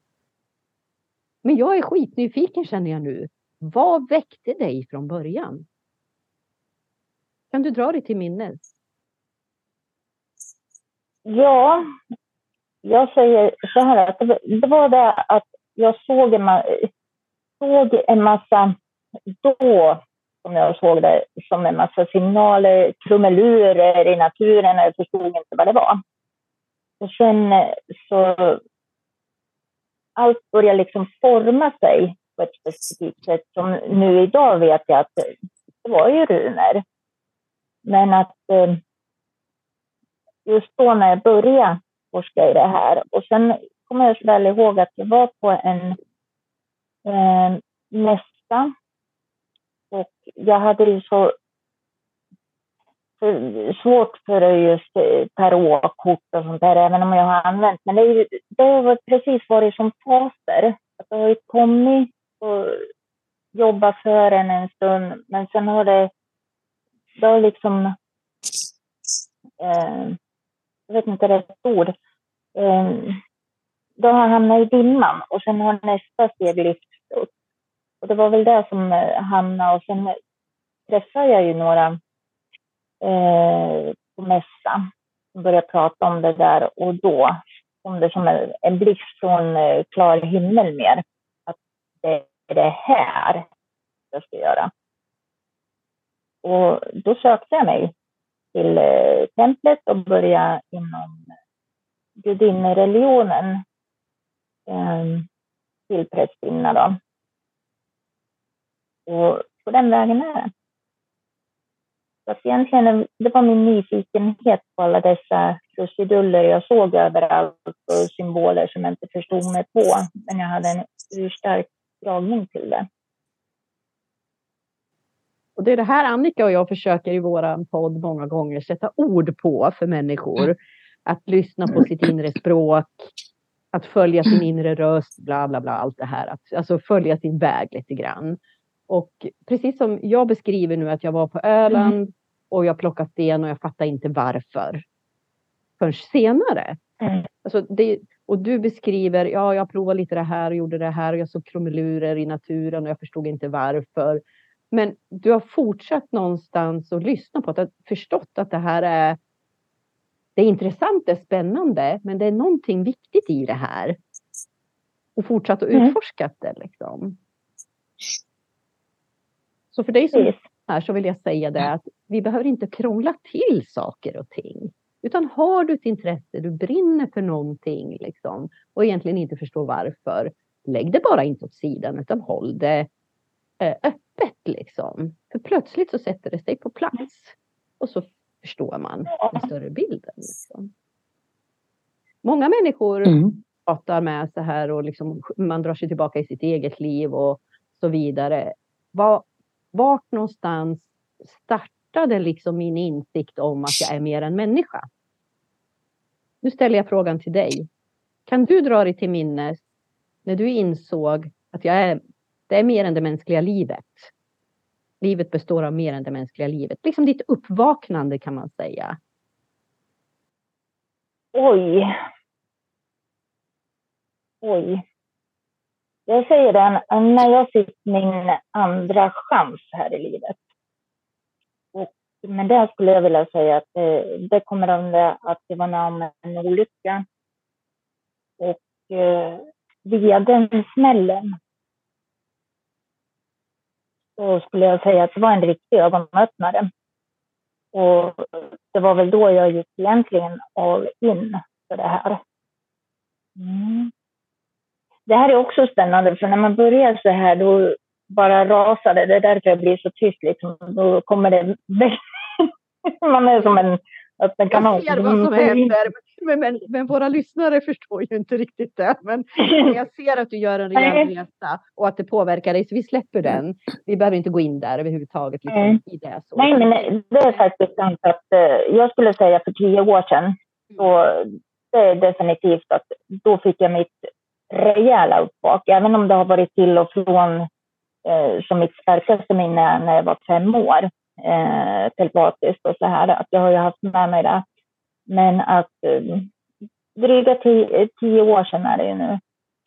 Speaker 1: Men jag är skitnyfiken känner jag nu. Vad väckte dig från början? Kan du dra dig till minnes?
Speaker 3: Ja, jag säger så här att det var det att jag såg en, såg en massa, då som jag såg det, som en massa signaler, krumelurer i naturen och jag förstod inte vad det var. Och sen eh, så allt började liksom forma sig på ett specifikt sätt. Som nu idag vet jag att det var ju runor. Men att eh, just då när jag började forska i det här och sen kommer jag så väl ihåg att jag var på en eh, mässa och jag hade ju så eh, svårt för just eh, tarotkort och sånt där, även om jag har använt. Men det, det har precis varit som faser. Att det har ju kommit och jobba för en en stund, men sen har det, det har liksom, eh, jag vet inte rätt ord, eh, då har jag hamnat i dimman och sen har nästa steg lyfts upp. Och det var väl det som eh, hamnade och sen träffade jag ju några eh, på mässan och började prata om det där och då kom det som en, en blixt från eh, klar himmel mer. Att det är det här jag ska göra. Och då sökte jag mig till eh, templet och började inom gudinnereligionen ehm, till prästinna. Då. Och på den vägen är det. Så att egentligen, det var min nyfikenhet på alla dessa krusiduller jag såg överallt och symboler som jag inte förstod mig på. Men jag hade en urstark dragning till det.
Speaker 1: Och det är det här Annika och jag försöker i vår podd många gånger sätta ord på för människor. Att lyssna på sitt inre språk, att följa sin inre röst, bla bla bla, allt det här. Att, alltså följa sin väg lite grann. Och precis som jag beskriver nu att jag var på Öland mm. och jag plockade sten och jag fattade inte varför. Förrän senare. Mm. Alltså det, och du beskriver, ja jag provade lite det här och gjorde det här och jag såg krumelurer i naturen och jag förstod inte varför. Men du har fortsatt någonstans och lyssnat på det, förstått att det här är det är intressant, det är spännande, men det är någonting viktigt i det här. Och fortsatt att mm. utforska det liksom. Så för dig som är här så vill jag säga det att vi behöver inte krångla till saker och ting. Utan har du ett intresse, du brinner för någonting liksom, och egentligen inte förstår varför, lägg det bara inte åt sidan utan håll det eh, öppet. Liksom. För plötsligt så sätter det sig på plats och så förstår man den större bilden. Liksom. Många människor mm. pratar med så här och liksom, man drar sig tillbaka i sitt eget liv och så vidare. Vad, vart någonstans startade liksom min insikt om att jag är mer än människa? Nu ställer jag frågan till dig. Kan du dra dig till minnes när du insåg att jag är, det är mer än det mänskliga livet? Livet består av mer än det mänskliga livet. Liksom ditt uppvaknande kan man säga.
Speaker 3: Oj. Oj. Jag säger den, när jag fick min andra chans här i livet. Men där skulle jag vilja säga att det, det kommer av det att det var när en olycka. Och eh, via den smällen så skulle jag säga att det var en riktig ögonöppnare. Och det var väl då jag gick egentligen all in för det här. Mm. Det här är också spännande, för när man börjar så här då bara rasar det. Det är därför jag blir så tyst. Liksom. Då kommer det... man är som en öppen kanal.
Speaker 1: Jag ser vad som händer. Men, men, men, våra lyssnare förstår ju inte riktigt det. Men jag ser att du gör en rejäl resa och att det påverkar dig, så vi släpper den. Vi behöver inte gå in där överhuvudtaget. Liksom, mm. i det, så.
Speaker 3: Nej, men det är faktiskt sant att uh, jag skulle säga för tio år sedan, så det är definitivt att då fick jag mitt rejäla uppvak, även om det har varit till och från eh, som mitt starkaste minne när jag var fem år, eh, telepatiskt och så här, att jag har ju haft med mig det. Men att eh, dryga tio, tio år sedan är det ju nu,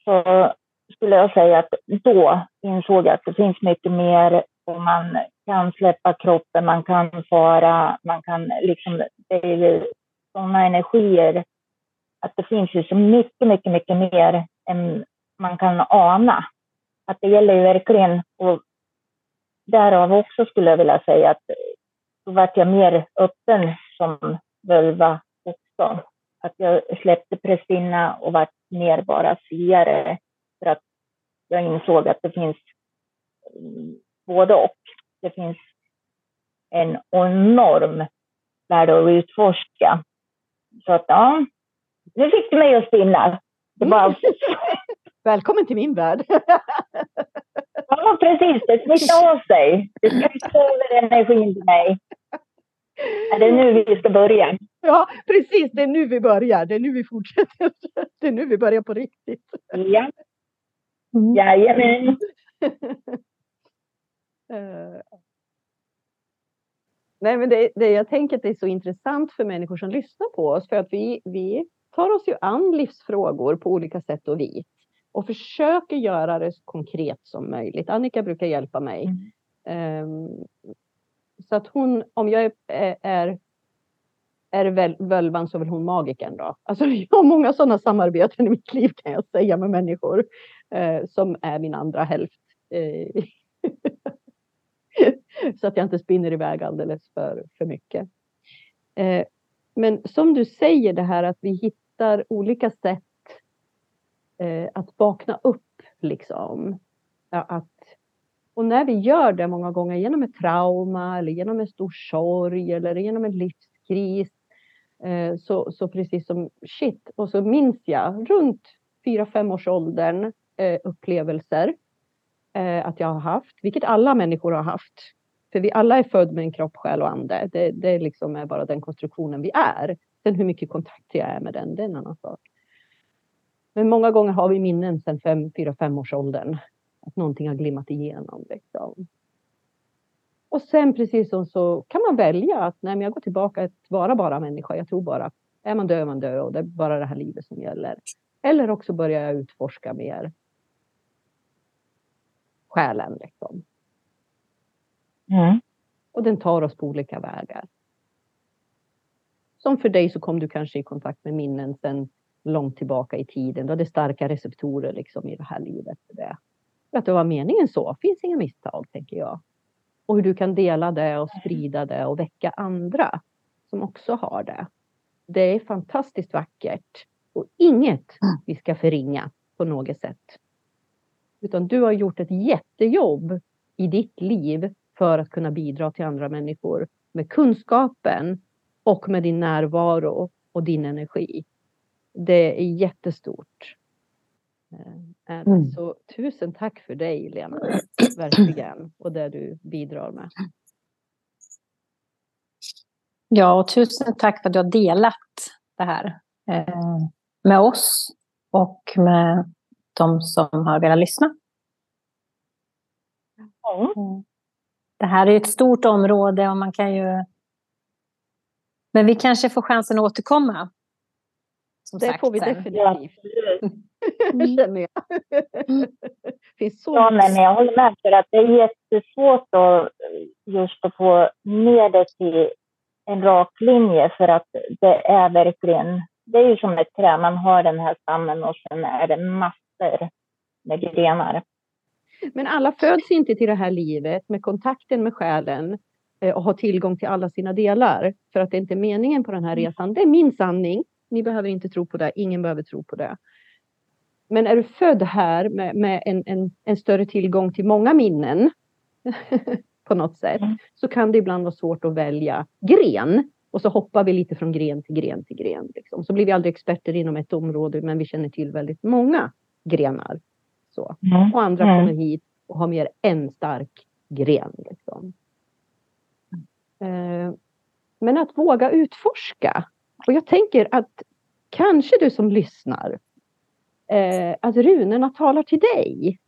Speaker 3: så skulle jag säga att då insåg jag att det finns mycket mer och man kan släppa kroppen, man kan fara, man kan liksom, det är ju sådana energier att det finns ju så mycket, mycket, mycket mer än man kan ana. Att det gäller ju verkligen, att därav också skulle jag vilja säga att då vart jag mer öppen som völva också. Att jag släppte prästinna och vart mer bara siare för att jag insåg att det finns både och. Det finns en enorm värld att utforska. Så att ja, nu fick du mig att spinna. Det bara... Mm.
Speaker 1: Välkommen till min värld.
Speaker 3: ja, precis. Det smittar av sig. Du ska inte över energin till mig. Är det nu vi ska börja?
Speaker 1: Ja, precis. Det är nu vi börjar. Det är nu vi fortsätter. Det är nu vi börjar på riktigt.
Speaker 3: Ja. Mm. Jajamän.
Speaker 1: uh. Nej, men det, det, jag tänker att det är så intressant för människor som lyssnar på oss för att vi, vi tar oss ju an livsfrågor på olika sätt och vis och försöker göra det så konkret som möjligt. Annika brukar hjälpa mig. Mm. Um, så att hon, om jag är, är, är völvan så är väl hon magiken då. Alltså jag har många sådana samarbeten i mitt liv kan jag säga med människor uh, som är min andra hälft. Uh, så att jag inte spinner iväg alldeles för, för mycket. Uh, men som du säger det här att vi hittar olika sätt eh, att vakna upp liksom. Ja, att, och när vi gör det många gånger genom ett trauma eller genom en stor sorg eller genom en livskris. Eh, så, så precis som shit, och så minns jag runt 4-5 års åldern eh, upplevelser eh, att jag har haft, vilket alla människor har haft. För vi alla är födda med en kropp, själ och ande. Det, det liksom är bara den konstruktionen vi är. Sen hur mycket kontakt jag är med den, det är en annan sak. Men många gånger har vi minnen sedan 4-5 års åldern. Att någonting har glimmat igenom. Liksom. Och sen precis som så kan man välja att nej, men jag går tillbaka att vara bara människa. Jag tror bara, är man död man död och det är bara det här livet som gäller. Eller också börjar jag utforska mer själen. Liksom. Mm. Och den tar oss på olika vägar. Som för dig så kom du kanske i kontakt med minnen sedan långt tillbaka i tiden. Du hade starka receptorer liksom i det här livet. För det. För att det var meningen så. finns inga misstag, tänker jag. Och hur du kan dela det och sprida det och väcka andra som också har det. Det är fantastiskt vackert och inget vi ska förringa på något sätt. Utan du har gjort ett jättejobb i ditt liv för att kunna bidra till andra människor med kunskapen och med din närvaro och din energi. Det är jättestort. Eh, mm. Så tusen tack för dig Lena, verkligen, och det du bidrar med.
Speaker 2: Ja, och tusen tack för att du har delat det här eh, med oss och med de som har velat lyssna. Mm. Det här är ett stort område och man kan ju men vi kanske får chansen att återkomma.
Speaker 1: Det sagt, får vi sen. definitivt. Mm. Känner jag.
Speaker 3: Finns så ja, men jag håller med för att det är jättesvårt att just att få ner det till en rak linje för att det är verkligen, det är ju som ett träd, man har den här stammen och sen är det massor med grenar.
Speaker 1: Men alla föds inte till det här livet med kontakten med själen eh, och har tillgång till alla sina delar för att det inte är meningen på den här mm. resan. Det är min sanning. Ni behöver inte tro på det. Ingen behöver tro på det. Men är du född här med, med en, en, en, större tillgång till många minnen på något sätt mm. så kan det ibland vara svårt att välja gren. Och så hoppar vi lite från gren till gren till gren. Liksom. Så blir vi aldrig experter inom ett område men vi känner till väldigt många grenar. Så. Mm. Och andra mm. kommer hit och har mer en stark gren. Liksom. Eh, men att våga utforska. Och jag tänker att kanske du som lyssnar, eh, att runorna talar till dig.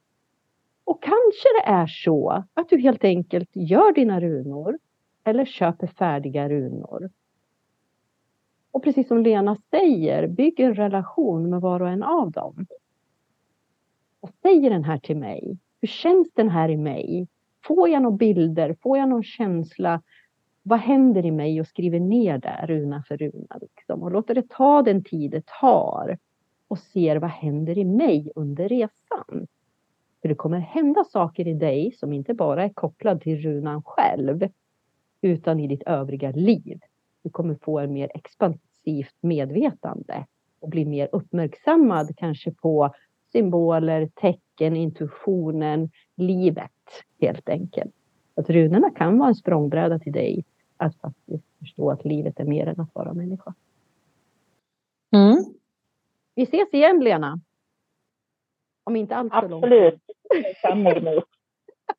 Speaker 1: Och kanske det är så att du helt enkelt gör dina runor eller köper färdiga runor. Och precis som Lena säger, bygg en relation med var och en av dem. Vad säger den här till mig? Hur känns den här i mig? Får jag några bilder? Får jag någon känsla? Vad händer i mig? Och skriver ner det runa för runa. Liksom. Och låter det ta den tid det tar. Och ser vad händer i mig under resan. För det kommer hända saker i dig som inte bara är kopplad till runan själv. Utan i ditt övriga liv. Du kommer få en mer expansivt medvetande. Och bli mer uppmärksammad kanske på symboler, tecken, intuitionen, livet helt enkelt. Att runorna kan vara en språngbräda till dig att faktiskt förstå att livet är mer än att vara människa.
Speaker 2: Mm.
Speaker 1: Vi ses igen Lena. Om inte allt
Speaker 3: för långt. Absolut.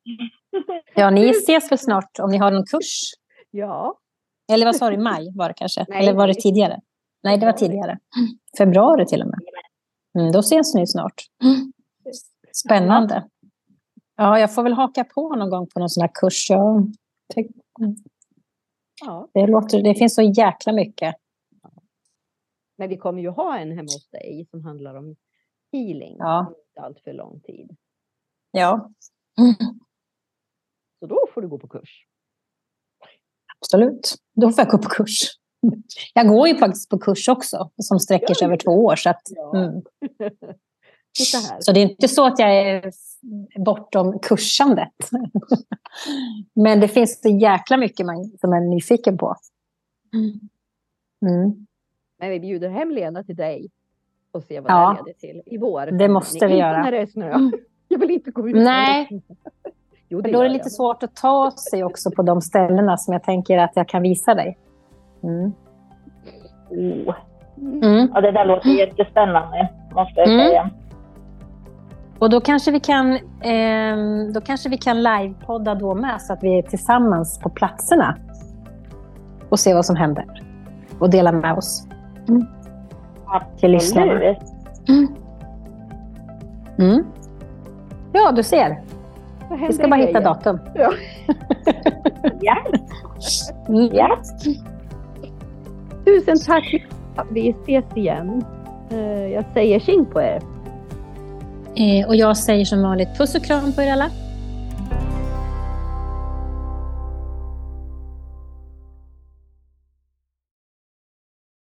Speaker 2: ja, ni ses väl snart om ni har någon kurs?
Speaker 1: Ja.
Speaker 2: Eller vad sa du, maj var det kanske? Nej, Eller var det tidigare? Nej, det var tidigare. Februari till och med. Mm, då ses ni snart. Spännande. Ja, jag får väl haka på någon gång på någon sån här kurs. Jag... Ja. Det, låter, det finns så jäkla mycket.
Speaker 1: Men vi kommer ju ha en hemma hos dig som handlar om healing.
Speaker 2: Ja.
Speaker 1: Inte allt för lång tid.
Speaker 2: Ja.
Speaker 1: Så då får du gå på kurs.
Speaker 2: Absolut. Då får jag gå på kurs. Jag går ju faktiskt på kurs också, som sträcker sig över två år. Så, att, mm. så det är inte så att jag är bortom kursandet. Men det finns så jäkla mycket man, som jag är nyfiken på.
Speaker 1: Mm. Men vi bjuder hem Lena till dig och ser vad ja. det leder till i vår.
Speaker 2: Det måste vi göra.
Speaker 1: När det är snö. Jag vill inte gå ut.
Speaker 2: Nej. Jo, det då är det lite jag. svårt att ta sig också på de ställena som jag tänker att jag kan visa dig.
Speaker 3: Mm. Oh. Mm. Ja, det där låter jättespännande, måste jag mm. säga.
Speaker 2: Och då kanske vi kan, eh, då kanske vi kan livepodda då med, så att vi är tillsammans på platserna. Och se vad som händer. Och dela med oss. Mm. Till lyssnarna. Mm. mm. Ja, du ser. Vi ska bara hitta datum.
Speaker 3: Ja. ja.
Speaker 2: Mm. ja.
Speaker 1: Tusen tack. Vi ses igen. Eh, jag säger tjing på er.
Speaker 2: Eh, och jag säger som vanligt puss och kram på er alla.